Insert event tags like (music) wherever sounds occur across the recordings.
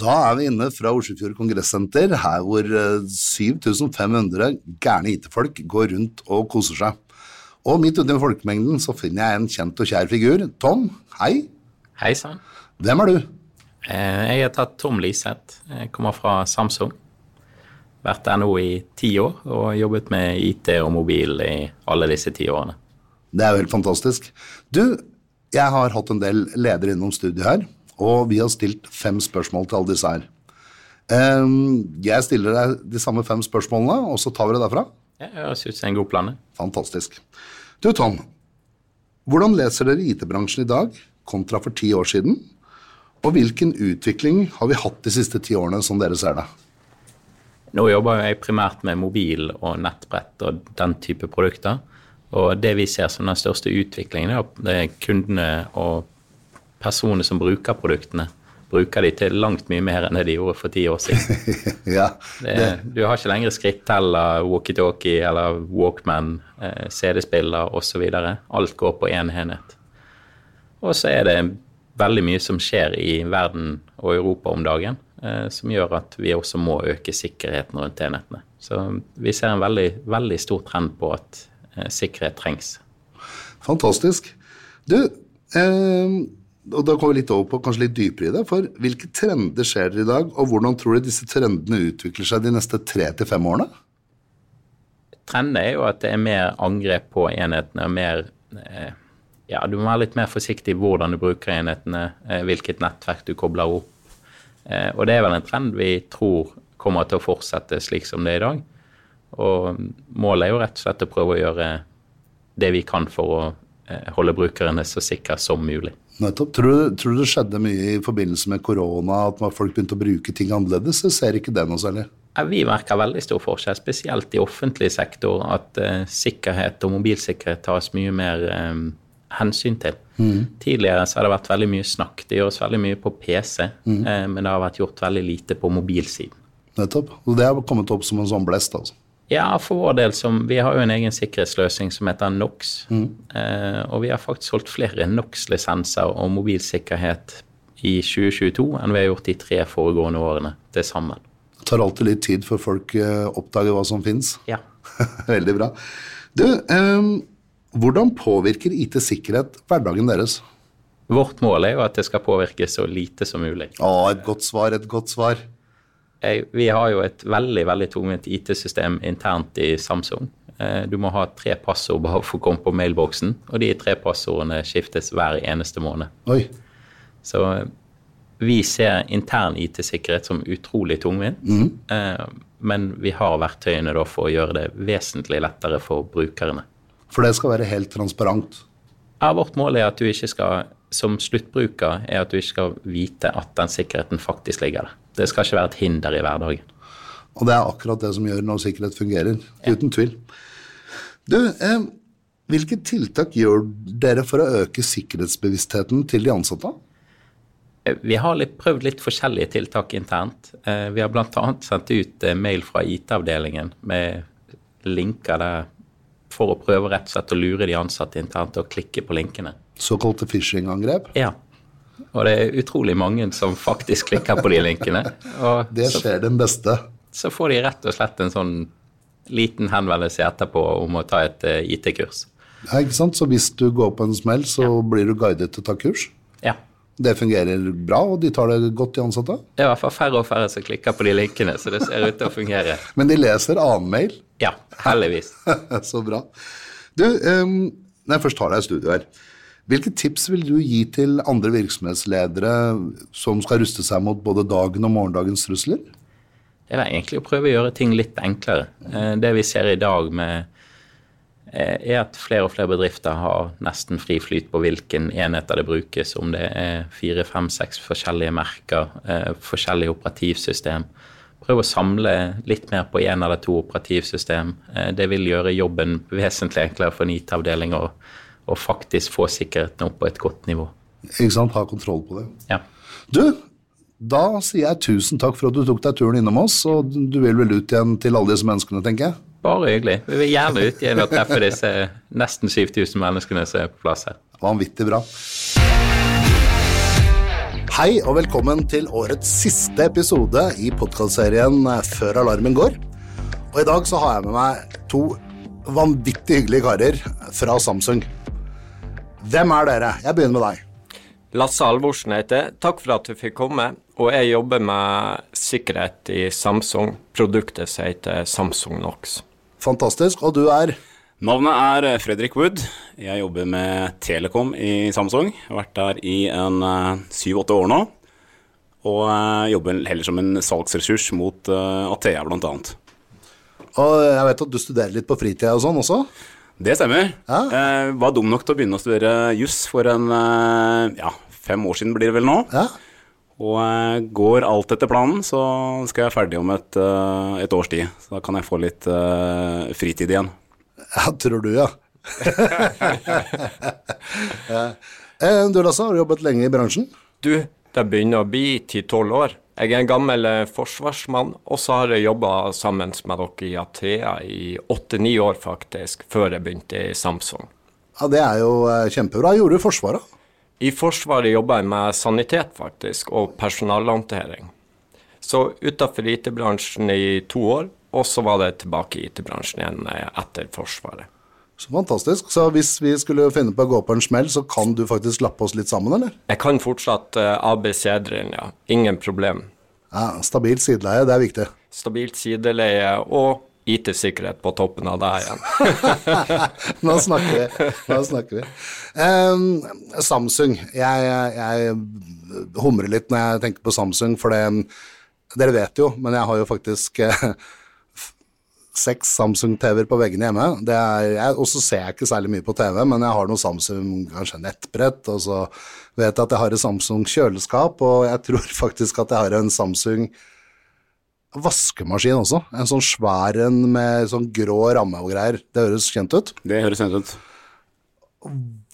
Da er vi inne fra Oslofjord kongressenter, her hvor eh, 7500 gærne IT-folk går rundt og koser seg. Og midt ute i folkemengden så finner jeg en kjent og kjær figur. Tom, hei. Hei sann. Hvem er du? Eh, Jeg heter Tom Liseth. Jeg kommer fra Samsung. Vært der nå i ti år og jobbet med IT og mobil i alle disse ti årene. Det er jo helt fantastisk. Du, jeg har hatt en del ledere innom studiet her, og vi har stilt fem spørsmål til alle disse her. Jeg stiller deg de samme fem spørsmålene, og så tar vi det derfra. Det høres ut som en god plan. Fantastisk. Du, Tom. Hvordan leser dere IT-bransjen i dag kontra for ti år siden? Og hvilken utvikling har vi hatt de siste ti årene, som dere ser det? Nå jobber jeg primært med mobil og nettbrett og den type produkter. Og det vi ser som den største utviklingen, er at er kundene og personene som bruker produktene, bruker de til langt mye mer enn det de gjorde for ti år siden. (laughs) ja, Det, du har ikke lenger skritteller, walkietalkie eller Walkman, eh, CD-spiller osv. Alt går på én enhet. Og så er det veldig mye som skjer i verden og Europa om dagen, eh, som gjør at vi også må øke sikkerheten rundt enhetene. Så vi ser en veldig, veldig stor trend på at eh, sikkerhet trengs. Fantastisk. Du, eh, og da kommer vi litt over på kanskje litt dypere i det, for hvilke trender skjer det i dag, og hvordan tror du disse trendene utvikler seg de neste tre til fem årene? Trenden er jo at det er mer angrep på enhetene, mer eh, Ja, du må være litt mer forsiktig i hvordan du bruker enhetene, eh, hvilket nettverk du kobler opp. Eh, og det er vel en trend vi tror kommer til å fortsette slik som det er i dag. Og målet er jo rett og slett å prøve å gjøre det vi kan for å holde brukerne så sikre som mulig. Nettopp. Tror du, tror du det skjedde mye i forbindelse med korona, at folk begynte å bruke ting annerledes? Jeg ser ikke det noe særlig. Ja, Vi merker veldig stor forskjell, spesielt i offentlig sektor, at uh, sikkerhet og mobilsikkerhet tas mye mer um, hensyn til. Tidligere så har det vært veldig mye snakk. Det gjøres veldig mye på PC, eh, men det har vært gjort veldig lite på mobilsiden. Nettopp. Og det har kommet opp som en sånn blest, altså. Ja, for vår del som Vi har jo en egen sikkerhetsløsning som heter NOx. Eh, og vi har faktisk solgt flere NOx-lisenser og mobilsikkerhet i 2022 enn vi har gjort de tre foregående årene til sammen. Det tar alltid litt tid før folk eh, oppdager hva som fins. Ja. (laughs) Veldig bra. Du, eh, hvordan påvirker IT-sikkerhet hverdagen deres? Vårt mål er jo at det skal påvirke så lite som mulig. Å, et godt svar, et godt svar. Jeg, vi har jo et veldig veldig tungvint IT-system internt i Samsung. Eh, Du må ha tre passord bare for å komme på mailboksen, og de tre passordene skiftes hver eneste måned. Oi. Så eh, vi ser intern IT-sikkerhet som utrolig tungvint, eh, men vi har verktøyene for å gjøre det vesentlig lettere for brukerne. For det skal være helt transparent. Ja, vårt mål er at du ikke skal, som sluttbruker, er at du ikke skal vite at den sikkerheten faktisk ligger der. Det skal ikke være et hinder i hverdagen. Og det er akkurat det som gjør når sikkerhet fungerer. Uten tvil. Du, eh, hvilke tiltak gjør dere for å øke sikkerhetsbevisstheten til de ansatte? Eh, Vi har litt, prøvd litt forskjellige tiltak internt. Eh, Vi har bl.a. sendt ut eh, mail fra IT-avdelingen med linker der for å prøve rett og slett å lure de ansatte internt å klikke på linkene. Såkalte phishing-angrep? Ja. Og det er utrolig mange som faktisk klikker på de linkene. Og (laughs) Det så, skjer den beste. så får de rett og slett en sånn liten henvendelse etterpå om å ta et eh, IT-kurs. Ja, ikke sant? Så hvis du går på en smell, så blir du guidet til å ta kurs. Ja. Det fungerer bra, og de tar det godt, de ansatte. Det er i hvert fall færre og færre som klikker på de linkene, så det ser ut til å fungere. (laughs) Men de leser annen mail. Ja, heldigvis. (laughs) Så bra. Du, um, når jeg først har deg i studio her, hvilke tips vil du gi til andre virksomhetsledere som skal ruste seg mot både dagen og morgendagens trusler? Det er egentlig å prøve å gjøre ting litt enklere. Eh, Det vi ser i dag med eh, er at flere og flere bedrifter har nesten fri flyt på hvilken enheter det brukes, om det er fire, fem, seks forskjellige merker, eh, forskjellige operativsystem. Prøv å samle litt mer på én eller to operativsystem. Det vil gjøre jobben (laughs) vesentlig enklere for en IT-avdeling å faktisk få sikkerheten opp på et godt nivå. Ikke sant? Ha kontroll på det. Ja. Du, da sier jeg tusen takk for at du tok deg turen innom oss, og du vil vel ut igjen til alle disse menneskene, tenker jeg? Bare hyggelig. Vi vil gjerne ut igjen og treffe disse nesten 7000 menneskene som er på plass her. Vanvittig bra. Hei og velkommen til årets siste episode i podkastserien Før alarmen går. Og i dag så har jeg med meg to vanvittig hyggelige karer fra Samsung. Hvem er dere? Jeg begynner med deg. Lasse Alvorsen heter jeg. Takk for at du fikk komme. Og jeg jobber med sikkerhet i Samsung. Produktet som heter Samsung Nox. Fantastisk. Og du er Navnet er Fredrik Wood. Jeg jobber med Telekom i Samsung. Jeg har vært der i en syv-åtte år nå. Og uh, jobber heller som en salgsressurs mot uh, Athea, blant annet. Og jeg vet at du studerer litt på fritida og sånn også? Det stemmer. Ja. Jeg var dum nok til å begynne å studere juss for en ja, fem år siden blir det vel nå. Ja. Og går alt etter planen, så skal jeg ferdig om et, et års tid. Så da kan jeg få litt fritid igjen. Ja, tror du, ja. (laughs) (laughs) ja. Du, Lasse, har du jobbet lenge i bransjen? Du, det begynner å bli ti-tolv år. Jeg er en gammel forsvarsmann, og så har jeg jobba sammen med dere i Athea i åtte-ni år, faktisk, før jeg begynte i Samsung. Ja, Det er jo kjempebra. Hva gjorde du i Forsvaret? I Forsvaret jobba jeg med sanitet, faktisk, og personalhåndtering. Så utafor IT-bransjen i to år, og så var det tilbake i IT-bransjen igjen etter Forsvaret. Så fantastisk. Så hvis vi skulle finne på å gå på en smell, så kan du faktisk lappe oss litt sammen, eller? Jeg kan fortsatt uh, ABC-drillen, ja. Ingen problem. Ja, Stabilt sideleie, det er viktig. Stabilt sideleie og IT-sikkerhet på toppen av det igjen. (laughs) Nå snakker vi. Nå snakker vi. Um, Samsung. Jeg, jeg, humrer litt når jeg tenker på Samsung, for det Dere vet jo, men jeg har jo faktisk uh, seks Samsung-TV-er på veggene hjemme. Og så ser jeg ikke særlig mye på TV, men jeg har noe Samsung, kanskje nettbrett, og så vet jeg at jeg har et Samsung kjøleskap, og jeg tror (laughs) faktisk at jeg har en Samsung vaskemaskin også. En sånn svær en med sånn grå ramme og greier. Det høres kjent ut? Det høres kjent ut.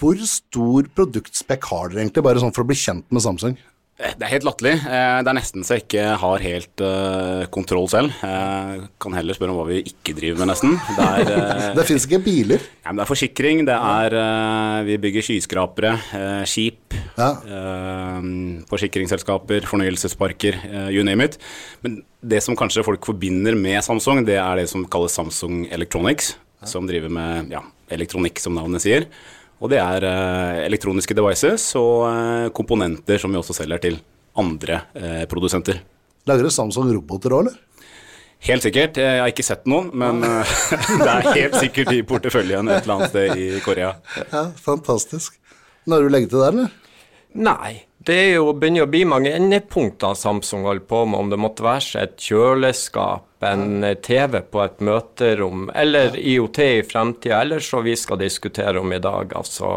Hvor stor produktspekk har dere egentlig, bare sånn for å bli kjent med Samsung? Det er helt latterlig. Det er nesten så jeg ikke har helt uh, kontroll selv. Jeg kan heller spørre om hva vi ikke driver med, nesten. Det, er, uh, (laughs) det fins ikke biler? Ja, det er forsikring, det er uh, Vi bygger skyskrapere, skip, ja. forsikringsselskaper, fornøyelsesparker, you name it. Men det som kanskje folk forbinder med Samsung, det er det som kalles Samsung Electronics, ja. som driver med ja, elektronikk, som navnet sier. Og det er eh, elektroniske devices og eh, komponenter som vi også selger til andre eh, produsenter. Lager Samsung roboter òg, eller? Helt sikkert. Jeg har ikke sett noen, men (laughs) det er helt sikkert i porteføljen et eller annet sted i Korea. Ja, Fantastisk. Når du legger til der, eller? Nei, det er jo, begynner å bli mange endepunkter Samsung holder på med, om det måtte være seg et kjøleskap, en TV på et møterom, eller IOT i fremtida, eller så vi skal diskutere om i dag, altså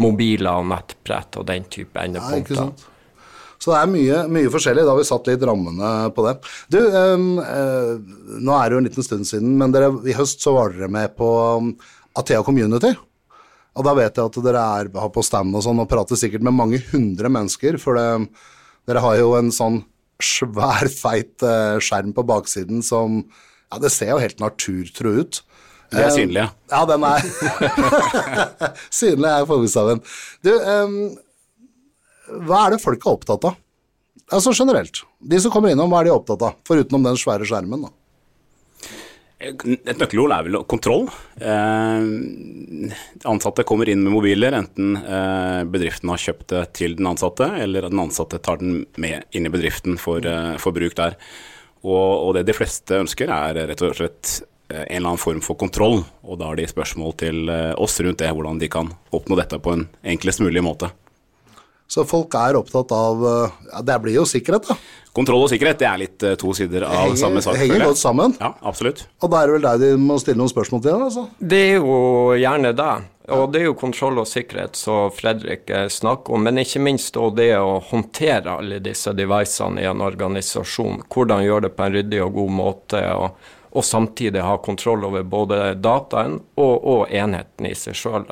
mobiler og nettbrett og den type endepunkter. Ja. Så det er mye, mye, forskjellig. Da har vi satt litt rammene på det. Du, uh, nå er det jo en liten stund siden, men dere, i høst så var dere med på um, Athea Community. Og da vet jeg at dere er, på stand og sånn og prater sikkert med mange hundre mennesker, for det, dere har jo en sånn svær, feit uh, skjerm på baksiden som Ja, det ser jo helt naturtro ut. Det er synlig, ja. Ja, den er (laughs) Synlig er forbokstaven. Du, um, hva er det folk er opptatt av? Altså generelt. De som kommer innom, hva er de opptatt av? Foruten den svære skjermen, da. Et nøkkelord er vel kontroll. Eh, ansatte kommer inn med mobiler, enten eh, bedriften har kjøpt det til den ansatte, eller den ansatte tar den med inn i bedriften for, eh, for bruk der. Og, og, det de fleste ønsker, er rett og slett eh, en eller annen form for kontroll. Og da har de spørsmål til eh, oss rundt det, hvordan de kan oppnå dette på en enklest mulig måte. Så folk er opptatt av eh, ja, Det blir jo sikkerhet, da. Kontroll og sikkerhet det er litt uh, to sider av henger, samme sak. Henger godt sammen. Ja, absolutt. Og da er det vel deg de må stille noen spørsmål til? altså? Det er jo gjerne det. Og det er jo kontroll og sikkerhet som Fredrik eh, snakker om, men ikke minst òg det å håndtere alle disse devicene i en organisasjon. Hvordan gjøre det på en ryddig og god måte, og, og samtidig ha kontroll over både dataen og, og enheten i seg sjøl.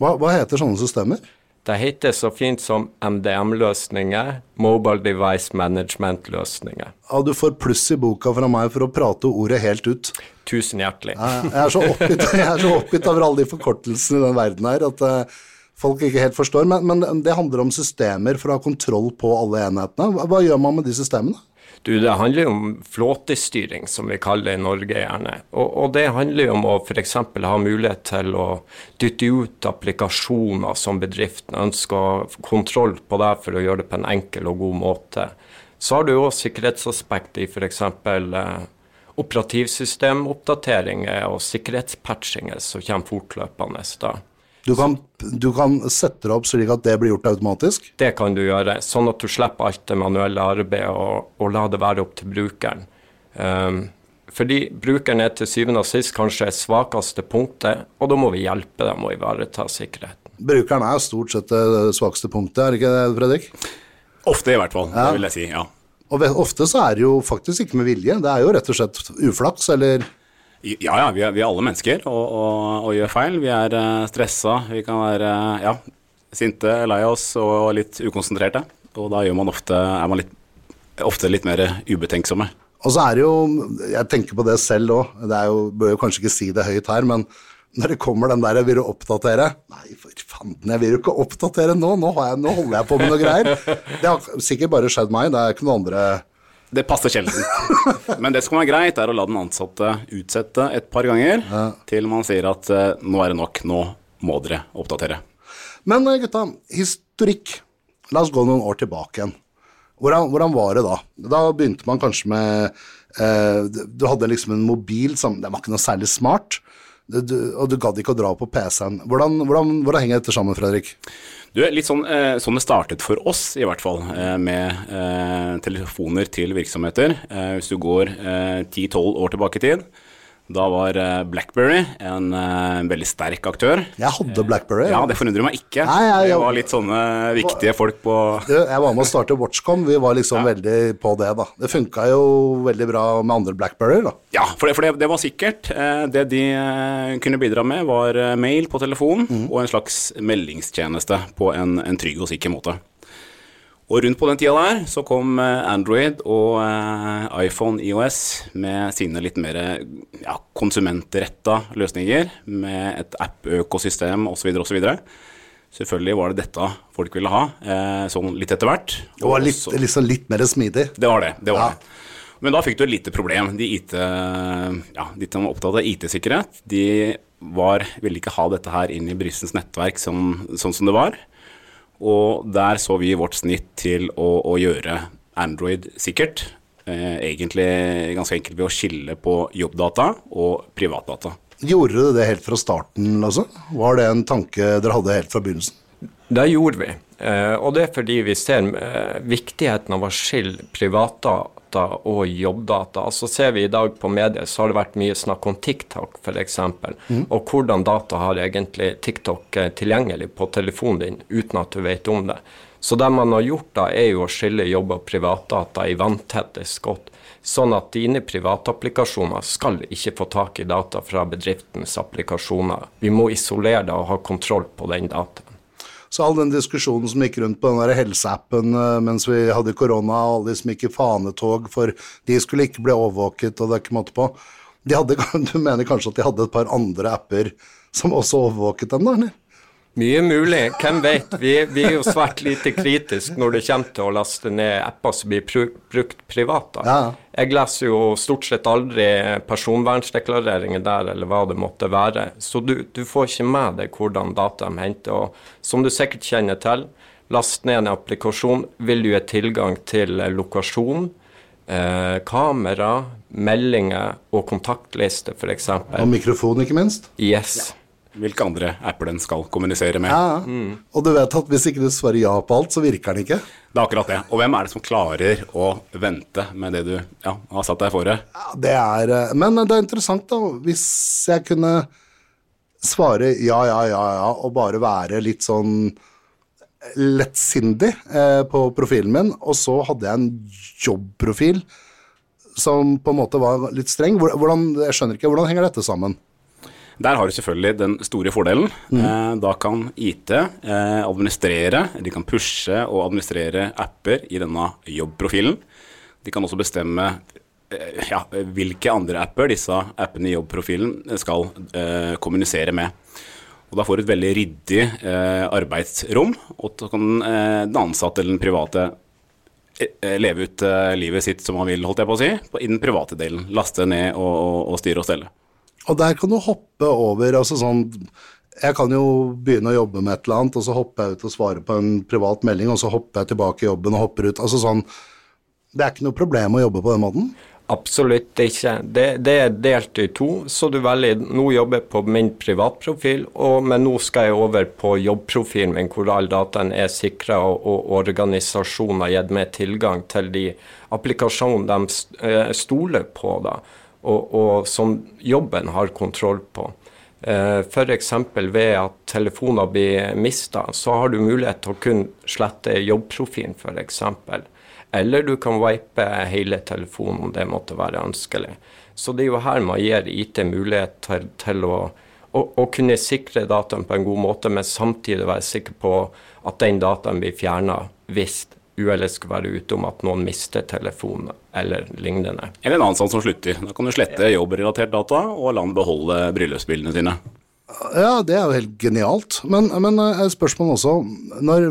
Hva, hva heter sånne systemer? Det heter så fint som MDM-løsninger, Mobile Device Management-løsninger. Ja, Du får pluss i boka fra meg for å prate ordet helt ut. Tusen hjertelig. Jeg er så oppgitt, (laughs) er så oppgitt over alle de forkortelsene i den verden her at uh, folk ikke helt forstår. Men, men det handler om systemer for å ha kontroll på alle enhetene. Hva gjør man med de systemene? Du, Det handler jo om flåtestyring, som vi kaller det i Norge gjerne. Og, og det handler jo om å f.eks. ha mulighet til å dytte ut applikasjoner som bedriften ønsker kontroll på det for å gjøre det på en enkel og god måte. Så har du òg sikkerhetsaspekt i f.eks. Eh, operativsystemoppdateringer og sikkerhetspatchinger som kommer fortløpende. da. Du kan, du kan, sette det opp slik at det blir gjort automatisk? Det kan du gjøre, sånn at du slipper alt det manuelle arbeidet og, og la det være opp til brukeren. Um, fordi brukeren er til syvende og sist kanskje det svakeste punktet, og da må vi hjelpe dem å ivareta sikkerheten. Brukeren er stort sett det svakeste punktet, er ikke det, Fredrik? Ofte, i hvert fall. Ja. Det vil jeg si. ja. Og ofte så er det jo faktisk ikke med vilje, det er jo rett og slett uflaks, eller Ja, ja, vi er, vi er alle mennesker og, og, og, gjør feil. Vi er uh, stressa, vi kan være ja, sinte, lei oss og litt ukonsentrerte. Og da man ofte, er man litt, ofte litt mer ubetenksomme. Og så er det jo, jeg tenker på det selv òg, bør jo kanskje ikke si det høyt her, men når det kommer den der vil oppdatere' Nei, for fanden, jeg vil jo ikke oppdatere nå, nå, jeg, nå, holder jeg på med noe greier. Det har sikkert bare skjedd meg, det er ikke noen andre Det passer sjelden. (laughs) Men det som er greit, er å la den ansatte utsette et par ganger ja. til man sier at uh, nå er det nok, nå må dere oppdatere. Men eh, gutta, historikk. La oss gå noen år tilbake igjen. Hvordan, hvordan var det da? Da begynte man kanskje med eh, Du hadde liksom en mobil som Den var ikke noe særlig smart. Du, og du gadd ikke å dra på PC-en. Hvordan, hvordan, hvordan, henger dette sammen, Fredrik? Du, litt sånn, eh, sånn det startet for oss, i hvert fall, eh, med eh, telefoner til virksomheter. Eh, hvis du går 10-12 eh, år tilbake i tid, da var eh, Blackberry en en veldig sterk aktør. Jeg hadde Blackberry. Ja, Det forundrer meg ikke. Nei, jeg, jeg, det var litt sånne viktige folk på Jeg var med å starte Watchcom, vi var liksom ja. veldig på det, da. Det funka jo veldig bra med andre Blackberry, da. Ja, for det, for det, det var sikkert. Eh, det de kunne bidra med, var mail på telefon mm. og en slags meldingstjeneste på en, en trygg og sikker måte. Og rundt på den tida der så kom eh, Android og eh, iPhone IOS med sine litt mer ja, konsumentretta løsninger, med et app-økosystem osv. osv. Selvfølgelig var det dette folk ville ha, eh, sånn litt etter hvert. Det var litt, liksom litt mer smidig? Det var det. det var ja. det. Men da fikk du et lite problem. De, IT, ja, de som var opptatt av IT-sikkerhet, de var, ville ikke ha dette her inn i Brysens nettverk som, sånn som det var. Og der så vi vårt snitt til å, å gjøre Android sikkert. Eh, egentlig ganske enkelt ved å skille på jobbdata og privatdata. Gjorde du det helt fra starten, altså? Var det en tanke dere hadde helt fra begynnelsen? Det gjorde vi. Eh, og det er fordi vi ser eh, viktigheten av å skille privatdata data og jobbdata. Altså Ser vi i dag på medier, så har det vært mye snakk om TikTok f.eks. Mm. Og hvordan data har egentlig TikTok eh, tilgjengelig på telefonen din uten at du vet om det. Så det man har gjort da, er jo å skille jobb og privatdata i vanntette skott. Sånn at dine privatapplikasjoner skal ikke få tak i data fra bedriftens applikasjoner. Vi må isolere det og ha kontroll på den dataen. Så all den diskusjonen som gikk rundt på den der helseappen eh, mens vi hadde korona, og alle de som gikk i fanetog for de skulle ikke bli overvåket, og det er ikke måte på de hadde, (laughs) Du mener kanskje at de hadde et par andre apper som også overvåket dem, da? eller? Mye mulig, hvem vet. Vi, vi, er jo svært lite kritiske når det kommer til å laste ned apper som blir brukt privat. Ja. Jeg leser jo stort sett aldri personvernsdeklareringer der, eller hva det måtte være. Så du, du får ikke med deg hvordan data de henter. Og som du sikkert kjenner til, last ned en applikasjon, vil du gi tilgang til lokasjon, eh, kamera, meldinger og kontaktliste, f.eks. Og mikrofon, ikke minst? Yes. Ja hvilke andre apper den skal kommunisere med. Ja, mm. Og du vet at hvis ikke du svarer ja på alt, så virker den ikke? Det er akkurat det. Og hvem er det som klarer å vente med det du ja, har satt deg fore? Ja, det er eh, Men det er interessant, da. Hvis jeg kunne svare ja, ja, ja, ja, og bare være litt sånn lettsindig eh, på profilen min, og så hadde jeg en jobbprofil som på en måte var litt streng. Hvordan, jeg skjønner ikke, hvordan henger dette sammen? Der har du selvfølgelig den store fordelen. Mm. Eh, da kan IT eh, administrere, de kan pushe og administrere apper i denne jobbprofilen. De kan også bestemme eh, ja, hvilke andre apper disse appene i jobbprofilen skal kommunisere med. Og da får du et veldig ryddig eh, arbeidsrom, og så kan eh, den ansatte eller den private eh, leve ut eh, livet sitt som man vil, holdt jeg på å si, på, i den private delen. Laste ned og, og, og styre og stelle. Og der kan du hoppe over altså sånn Jeg kan jo begynne å jobbe med et eller annet, og så hopper jeg ut og svarer på en privat melding, og så hopper jeg tilbake i jobben og hopper ut. Altså sånn Det er ikke noe problem å jobbe på den måten? Absolutt ikke. Det, det, er delt i to. Så du velger Nå jobber jeg på min privatprofil, og, men nå skal jeg over på jobbprofilen min, hvor all dataen er sikra, og, og organisasjonen har gitt meg tilgang til de applikasjonene de eh, stoler på, da, og, og som jobben har kontroll på. Eh, F.eks. ved at telefoner blir mista, så har du mulighet til å kunne slette jobbprofilen, f.eks. Eller du kan vipe hele telefonen om det måtte være ønskelig. Så det er jo her man gir IT mulighet til, til å, å, å, kunne sikre dataen på en god måte, men samtidig være sikker på at den dataen blir fjerna hvis uhellet skulle være ute om at noen mister telefonen eller lignende. Eller en ansatt som slutter. Da kan du slette jobbrelatert data og la den beholde bryllupsbildene sine. Ja, det er jo helt genialt. Men, men eh, spørsmålet også, når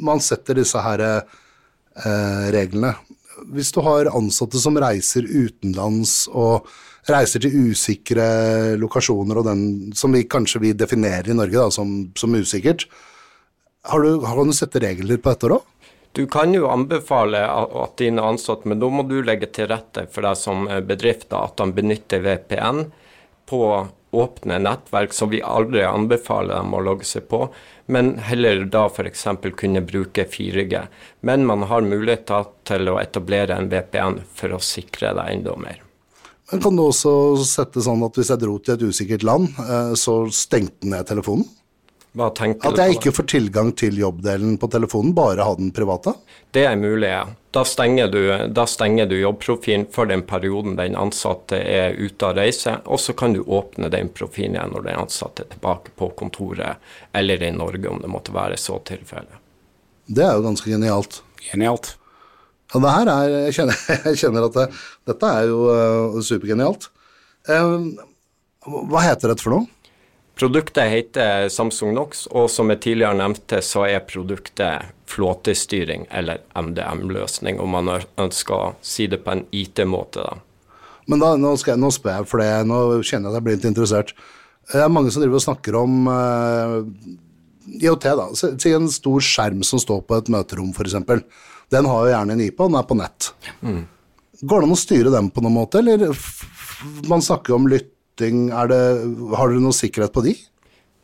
man setter disse her eh, reglene. Hvis du har ansatte som reiser utenlands og reiser til usikre lokasjoner, og den som vi kanskje vi definerer i Norge da, som, som usikkert, har du, kan du sette regler på dette òg? Du kan jo anbefale at dine ansatte, men da må du legge til rette for deg som bedrift at de benytter VPN på åpne nettverk som vi aldri anbefaler dem å logge seg på, men heller da f.eks. kunne bruke 4G. Men man har mulighet til å etablere en VPN for å sikre deg enda mer. Men Kan du også sette sånn at hvis jeg dro til et usikkert land, eh, så stengte den ned telefonen? At jeg ikke får tilgang til jobbdelen på telefonen, bare ha den private? Det er mulig, ja. Da stenger, du, da stenger du jobbprofilen for den perioden den ansatte er ute av reise, og så kan du åpne den profilen igjen når den ansatte er tilbake på kontoret eller i Norge, om det måtte være så tilfelle. Det er jo ganske genialt. Genialt. Ja, det her er Jeg kjenner, (laughs) jeg kjenner at det, dette er jo uh, supergenialt. Uh, hva heter dette for noe? Produktet heter Samsung Nox, og som jeg tidligere nevnte, så er produktet flåtestyring, eller MDM-løsning, om man ønsker å si det på en IT-måte. Men da, nå, skal jeg, nå spør jeg, for det, nå kjenner jeg at jeg blir litt interessert. Det er mange som driver og snakker om uh, IOT, da. Si en stor skjerm som står på et møterom, f.eks. Den har jo gjerne en IP, og den er på nett. Mm. Går det an å styre den på noen måte, eller man snakker om lytt flytting, det, har dere noe sikkerhet på de?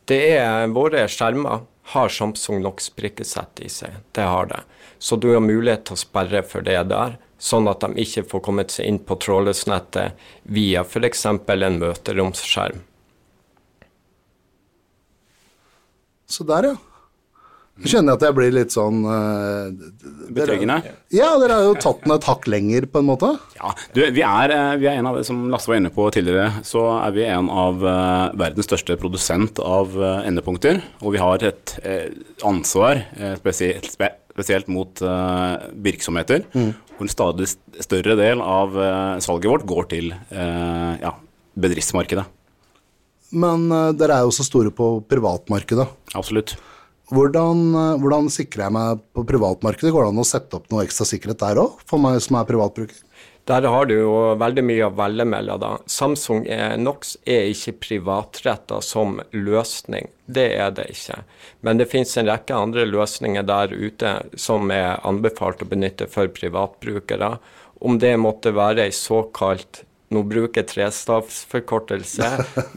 Det er Våre skjermer har Samsung NOx-prikkesett i seg. Det har det. Så du har mulighet til å sperre for det der, sånn at de ikke får kommet seg inn på trådløsnettet via f.eks. en møteromsskjerm. Så der, ja. Jeg kjenner at jeg blir litt sånn uh, Betryggende? Ja, dere har jo tatt den et hakk lenger, på en måte. Ja, du, vi, er, eh, vi er en av, som Lasse var inne på tidligere, så er vi en av uh, verdens største produsent av uh, endepunkter. Og vi har et ansvar spesielt, spesielt mot virksomheter, mm. hvor en stadig større del av salget vårt går til ja, bedriftsmarkedet. Men dere er jo også store på privatmarkedet. Absolutt. Hvordan, eh, hvordan, sikrer jeg meg på privatmarkedet? Går det an å sette opp noe ekstra sikkerhet der òg, for meg som er privatbruker? Der har du jo veldig mye å velge mellom. Samsung Nox er ikke privatretta som løsning. Det er det ikke. Men det finnes en rekke andre løsninger der ute som er anbefalt å benytte for privatbrukere. Om det måtte være ei såkalt nå bruker jeg trestavsforkortelse,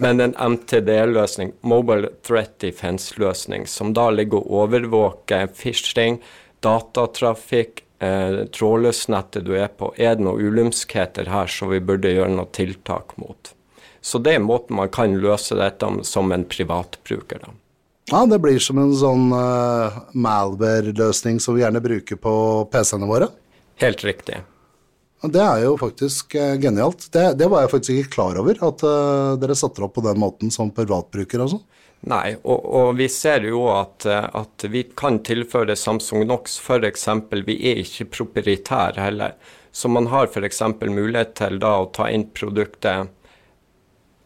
men en MTD-løsning, Mobile Threat Defense-løsning, som da ligger og overvåker phishing, datatrafikk, eh, trådløsnettet du er på. Er det noen ulumskheter her som vi burde gjøre noe tiltak mot? Så det er måten man kan løse dette som en privatbruker. da. Ja, det blir som en sånn uh, Malware-løsning som vi gjerne bruker på PC-ene våre? Helt riktig. Det er jo faktisk uh, genialt. Det, det, var jeg faktisk ikke klar over, at uh, dere satte opp på den måten som privatbruker. Altså. Nei, og, og, vi ser jo at, uh, at, vi kan tilføre Samsung Nox f.eks. Vi er ikke proprietære heller. Så man har f.eks. mulighet til da å ta inn produktet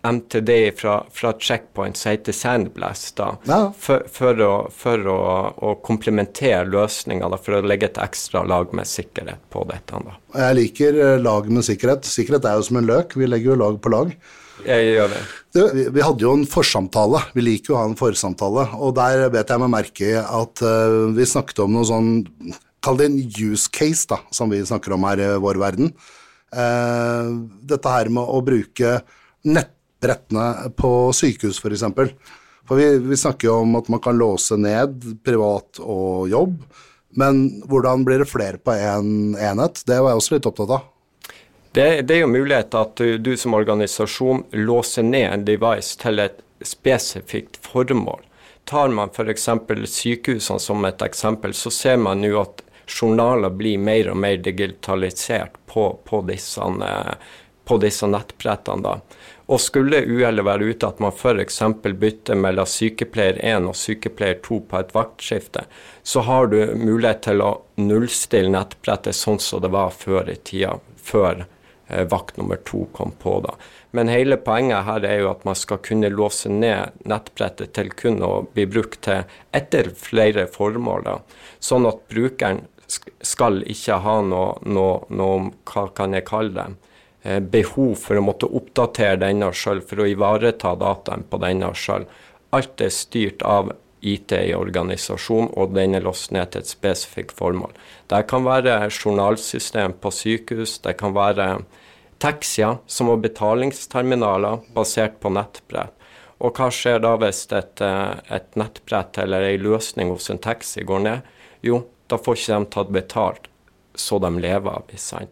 MTD fra, fra Checkpoint som heter Sandblast, da, Ja. for, for, å, for å, å komplementere løsninga, for å legge et ekstra lag med sikkerhet på dette. da. Jeg liker eh, lag med sikkerhet. Sikkerhet er jo som en løk, vi legger jo lag på lag. Jeg gjør det. Du, vi, vi hadde jo en forsamtale, vi liker jo å ha en forsamtale, og der bet jeg meg merke i at uh, vi snakket om noe sånn, kall det en use case da, som vi snakker om her i vår verden. Uh, dette her med å bruke nettbrettene på sykehus for eksempel. For vi, vi snakker jo om at man kan låse ned privat og jobb, men hvordan blir det flere på en enhet? Det var jeg også litt opptatt av. Det, det er jo mulighet at du, du som organisasjon låser ned en device til et spesifikt formål. Tar man f.eks. sykehusene som et eksempel, så ser man jo at journaler blir mer og mer digitalisert på, på, disse, eh, på disse nettbrettene. da. Og skulle uhellet være ute at man f.eks. bytter mellom sykepleier 1 og sykepleier 2 på et vaktskifte, så har du mulighet til å nullstille nettbrettet sånn som det var før i tida, før eh, vakt nummer to kom på. da. Men hele poenget her er jo at man skal kunne låse ned nettbrettet til kun å bli brukt til etter flere formål. da. Sånn at brukeren skal ikke ha noe, noe, noe hva kan jeg kalle det, behov for å måtte oppdatere denne sjøl, for å ivareta dataen på denne sjøl. Alt er styrt av IT i organisasjonen, og den er låst ned til et spesifikt formål. Det kan være journalsystem på sykehus, det kan være taxier som har betalingsterminaler basert på nettbrett. Og hva skjer da hvis et, eh, et nettbrett eller ei løsning hos en taxi går ned? Jo, da får ikke de tatt betalt så de lever av. ikke sant?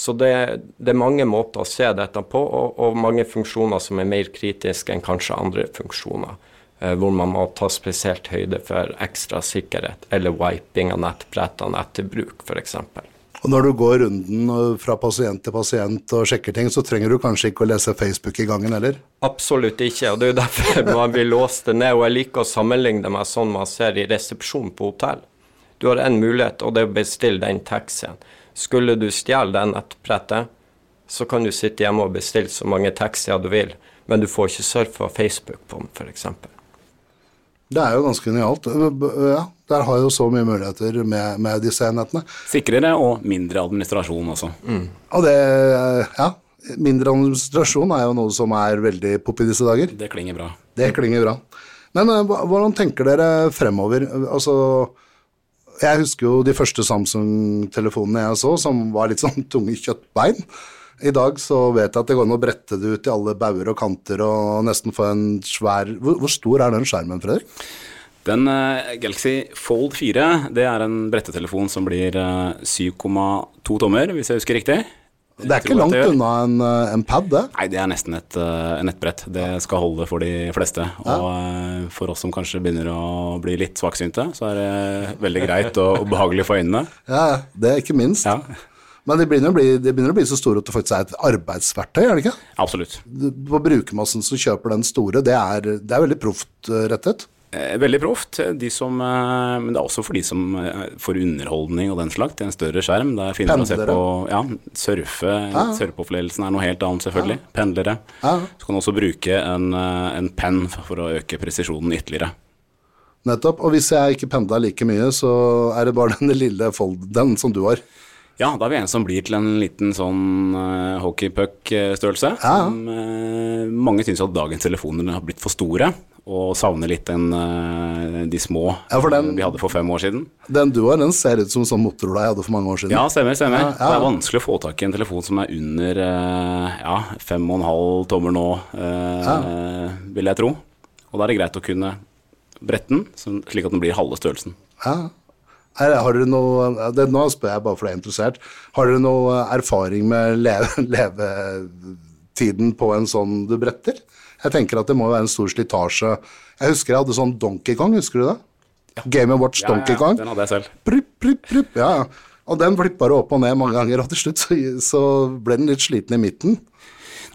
Så det, det er mange måter å se dette på, og, og mange funksjoner som er mer kritiske enn kanskje andre funksjoner. eh, Hvor man må ta spesielt høyde for ekstra sikkerhet, eller wiping av nettbrettene etter bruk, f.eks. Og når du går runden øh, fra pasient til pasient og sjekker ting, så trenger du kanskje ikke å lese Facebook i gangen heller? Absolutt ikke, og det er jo derfor (laughs) man blir låst ned. Og jeg liker å sammenligne meg sånn man ser i resepsjonen på hotell. Du har én mulighet, og det er å bestille den taxien. Skulle du stjele det nettbrettet, så kan du sitte hjemme og bestille så mange taxier du vil, men du får ikke surfa Facebook på den, f.eks. Det er jo ganske genialt. Øh, Ja, der har jo så mye muligheter med, med disse enhetene. Sikrere og mindre administrasjon også. Og det, ja, mindre administrasjon er jo noe som er veldig pop i disse dager. Det klinger bra. Det klinger bra. Men hvordan tenker dere fremover? Altså, jeg husker jo de første Samsung-telefonene jeg så, som var litt sånn tunge kjøttbein. I dag så vet jeg at det går an å brette det ut i alle bauger og kanter og nesten få en svær Hvor, hvor stor er den skjermen, Fredrik? Den uh, Galaxy Fold 4 det er en brettetelefon som blir uh, 7,2 tommer, hvis jeg husker riktig. Det er ikke langt unna en, øh, en pad, det. Nei, det er nesten et uh, nettbrett. Det skal holde for de fleste. Og uh, for oss som kanskje begynner å bli litt svaksynte, så er det veldig greit og, og behagelig for øynene. (laughs) Ja, det er ikke minst. Ja, Men de begynner, bli, de begynner å bli så store at det faktisk er et arbeidsverktøy, er det ikke? absolutt. På brukermassen som kjøper den store, det er, det er veldig proft rettet. Eh, Veldig proft. De som, eh, men det er også for de som eh, får underholdning og den slags. til En større skjerm. Der finner du å se på ja, surfe. Surfeopplevelsen er noe helt annet, selvfølgelig. Pendlere. Ja. Så kan du også bruke en, eh, en penn for å øke presisjonen ytterligere. Nettopp. Og hvis jeg ikke pendla like mye, så er det bare (laughs) den lille fold, den som du har. Ja, da er vi en som blir til en liten sånn uh, hockeypuck-størrelse. Ja. Som uh, mange syns at dagens telefoner har blitt for store, og savner litt den, eh, de små Ja, den- vi hadde for fem år siden. Den du har, den ser ut som sånn Motorola jeg hadde for mange år siden. Ja, stemmer. stemmer. Ja, ja. Det er vanskelig å få tak i en telefon som er under ja, fem og en halv tommer nå, eh, vil jeg tro. Og da er det greit å kunne brette den, slik at den blir halve størrelsen. Ja. Har dere noe det, Nå spør jeg bare for det er interessert. Har dere noe erfaring med leve, (laughs) levetiden på en sånn du bretter? Jeg tenker at det må være en stor slitasje. Jeg husker jeg hadde sånn Donkey Kong, husker du det? Game Watch Donkey Kong. Ja, den hadde jeg selv. Prupp, prupp, prupp. Ja, ja. Og den flippa du opp og ned mange ganger, og til slutt så, så ble den litt sliten i midten.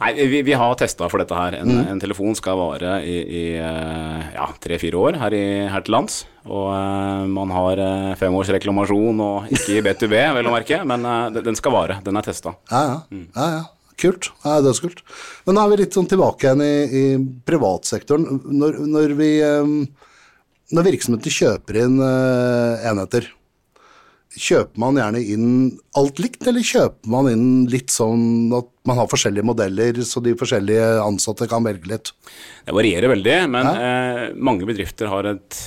Nei, vi, vi har testa for dette her. En, Mm. en telefon skal vare i, i eh, ja, tre-fire år her, i, her til lands. Og uh, man har uh, fem års reklamasjon, og ikke i B2B, vel å merke, men uh, den- skal vare. Den er testa. Ja, ja. ja, ja. kult. Ja, dødskult. Men nå er vi litt sånn tilbake igjen i, i privatsektoren. Når, når vi eh, Når virksomheter kjøper inn eh, enheter, kjøper man gjerne inn alt likt, eller kjøper man inn litt sånn at man har forskjellige modeller, så de forskjellige ansatte kan velge litt? Det varierer veldig, men eh, mange bedrifter har et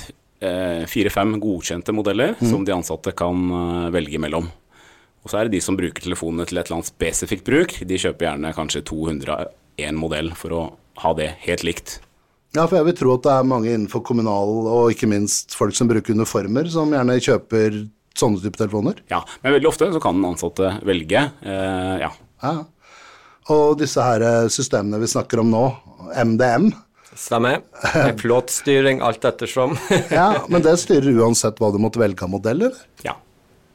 eh, fire-fem godkjente modeller som de ansatte kan eh, velge mellom. Og så er det de som bruker telefonene til et eller annet spesifikt bruk. De kjøper gjerne kanskje 201 modell for å ha det helt likt. Ja, for jeg vil tro at det er mange innenfor kommunal, og ikke minst folk som bruker uniformer, som gjerne kjøper sånne type telefoner. Ja, Men veldig ofte så kan den ansatte velge. Eh, ja. Ja. Og disse her eh, systemene vi snakker om nå, MDM, Stemmer. (laughs) Plåtstyring, alt ettersom. (laughs) ja, men det styrer uansett hva du måtte velge av modell, eller? ja,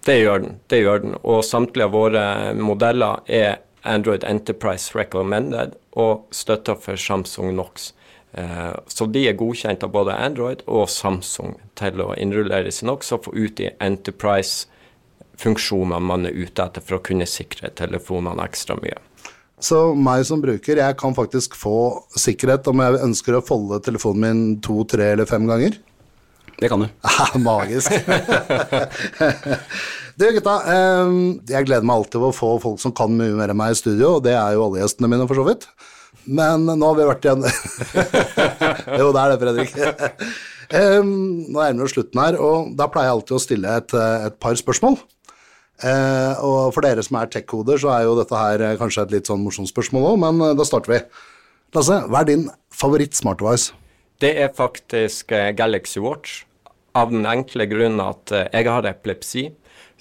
det gjør den. Det gjør den. Og samtlige av våre modeller er Android Enterprise Recommended og støtta for Samsung Knox. Eh, Så de er godkjent av både Android og Samsung til å innrulleres i Knox og få ut de Enterprise-funksjonene man er ute etter for å kunne sikre telefonene ekstra mye. Så meg som bruker, jeg kan faktisk få sikkerhet om jeg ønsker å folde telefonen min to, tre eller fem ganger. Det kan du. (laughs) Ah, Magisk. (laughs) du gutta, eh, jeg gleder meg alltid over å få folk som kan mye mer enn meg i studio, og det er jo alle gjestene mine for så vidt. Men nå har vi vært igjen (laughs) Jo, det er det, Fredrik. um, nå er vi jo slutten her, og da pleier jeg alltid å stille et, et par spørsmål. Uh, og for dere som er tech-koder, så er jo dette her eh, kanskje et litt sånn morsomt spørsmål òg, men eh, da starter vi. Lasse, hva er din favoritt-smartwise? Det er faktisk Galaxy Watch, av den enkle grunn at jeg har epilepsi.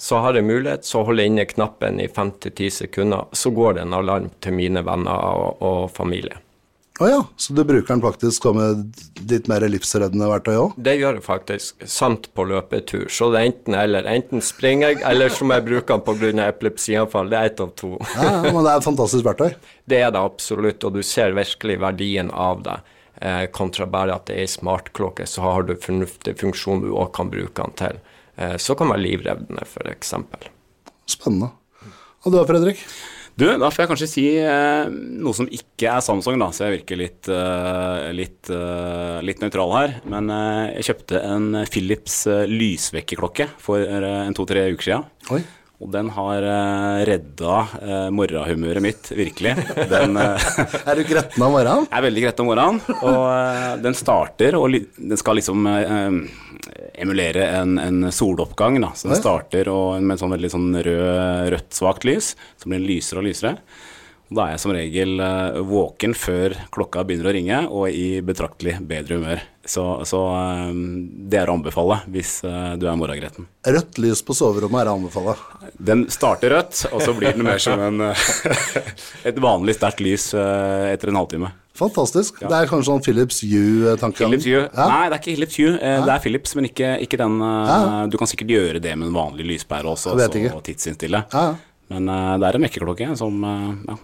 Så har jeg mulighet, så holder jeg inne knappen i 5-10 sekunder, så går det en alarm til mine venner og, og familie. Å ja, så du bruker den faktisk et litt mer livsreddende verktøy òg? Det gjør jeg faktisk, samt på løpetur. Så det er enten eller. Enten springer jeg, eller så må jeg bruke den pga. epilepsianfall. Det er ett av to. Ja, ja, men det er et fantastisk verktøy. Det er det absolutt, og du ser virkelig verdien av det. Eh, kontra bare at det er ei smartklokke, så har du fornuftig funksjon du òg kan bruke den til. Eh, så kan være livreddende, f.eks. Spennende. Og du da, Fredrik? Du, da får jeg kanskje si eh, noe som ikke er Samsung, da, så jeg virker litt, eh, litt, eh, litt nøytral her. Men eh, jeg kjøpte en Philips eh, lysvekkerklokke for eh, en to-tre uker siden. Oi. Og den har eh, redda eh, morgenhumøret mitt, virkelig. Den eh, (laughs) Er du gretten av morgenen? er veldig gretten om morgenen, og eh, den starter, og den skal liksom eh, emulere en, en soloppgang, da. Så den starter og, med en sånn veldig sånn rød, rødt svakt lys, som blir lysere og lysere. Og da er jeg som regel eh, våken før klokka begynner å ringe, og i betraktelig bedre humør. Så, så eh, det er å anbefale hvis eh, du er morgengretten. Rødt lys på soverommet er å anbefale. Den starter rødt, og så blir den mer som en, eh, (laughs) et vanlig sterkt lys eh, etter en halvtime. Fantastisk. Det er kanskje sånn Philips Hue-tanken? Philips Hue. Ja. Nei, det er ikke Philips Hue. Eh, Det er Philips, men ikke, ikke den Ja. Du kan sikkert gjøre det med en vanlig lyspære også, og tidsinnstille. Ja, ja. Men det er en vekkerklokke som ja,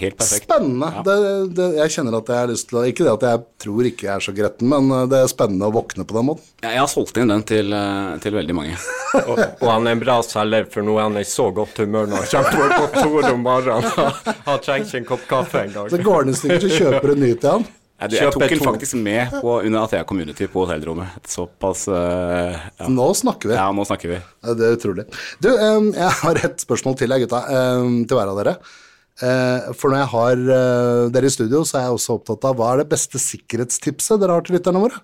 helt perfekt. Spennende. Ja. Det, det, jeg kjenner at jeg har lyst til å Ikke det at jeg tror ikke jeg er så gretten, men uh, det er spennende å våkne på den måten. Ja, jeg har solgt inn den til, eh, til veldig mange. (laughs) Og, og han er en bra selger, for nå er han i så godt humør når han kommer på kontoret om morgenen. Han trenger ikke en kopp kaffe en Så går det i stykker, så kjøper du ny til han. Jeg, jeg tok den faktisk med på, under Athea Community på hotellrommet. Såpass uh, ja. Nå snakker vi. ja, nå snakker vi. Det er utrolig. Du, um, jeg har et spørsmål til deg, gutta, Um, til hver av dere. Eh, for når jeg har eh, dere i studio, så er jeg også opptatt av hva er det beste sikkerhetstipset dere har til lytterne våre?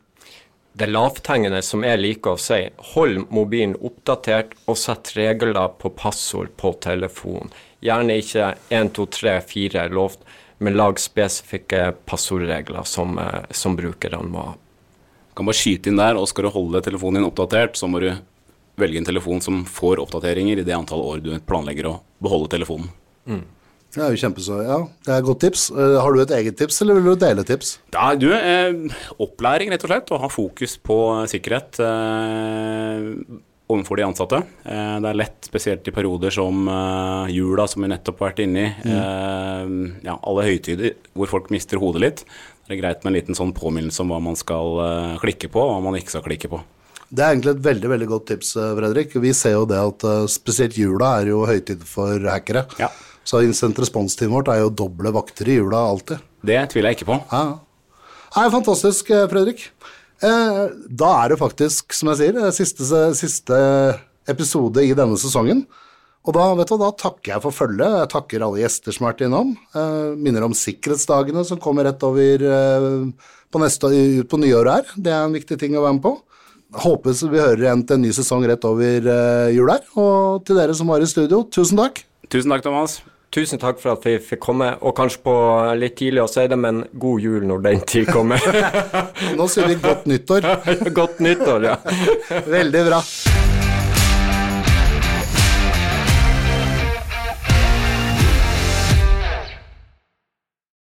Det lavthengende som jeg liker å si, hold mobilen oppdatert og sett regler på passord på telefonen. Gjerne ikke 1, 2, 3, 4 lovt, men lag spesifikke passordregler som, eh, som brukerne må ha. kan bare skyte inn der, og skal du holde telefonen din oppdatert, så må du velge en telefon som får oppdateringer i det antall år du planlegger å beholde telefonen. Det er jo kjempeså, ja, det er et godt tips. Eh, har du et eget tips, eller vil du dele tips? Ja, du, eh, opplæring rett og slett, og ha fokus på sikkerhet eh, overfor de ansatte. Eh, det er lett, spesielt i perioder som eh, jula, som vi nettopp har vært inne i, eh, ja, alle høytider hvor folk mister hodet litt. Det er greit med en liten sånn påminnelse om hva man skal eh, klikke på, og hva man ikke skal klikke på. Det er egentlig et veldig veldig godt tips, eh, Fredrik. Vi ser jo det at eh, spesielt jula er jo høytid for hackere. Ja. Så instant response-teamet vårt er jo doble vakter i jula alltid. Det tviler jeg ikke på. Ja. Nei, fantastisk, eh, Fredrik. Eh, da er det faktisk, som jeg sier, eh, siste, siste episode i denne sesongen. Og da, vet du, da takker jeg for følget. Jeg takker alle gjester som har vært innom. Eh, minner om sikkerhetsdagene som kommer rett over eh, på, neste, ut på nyåret her. Det er en viktig ting å være med på. Håper vi hører igjen til en ny sesong rett over eh, jul her. Og til dere som var i studio, tusen takk. Tusen takk, Thomas. Tusen takk for at vi fikk komme, og kanskje på litt tidlig å si det, men god jul når den tid kommer. (laughs) Nå sier vi godt nyttår. (laughs) godt nyttår, ja. Veldig bra.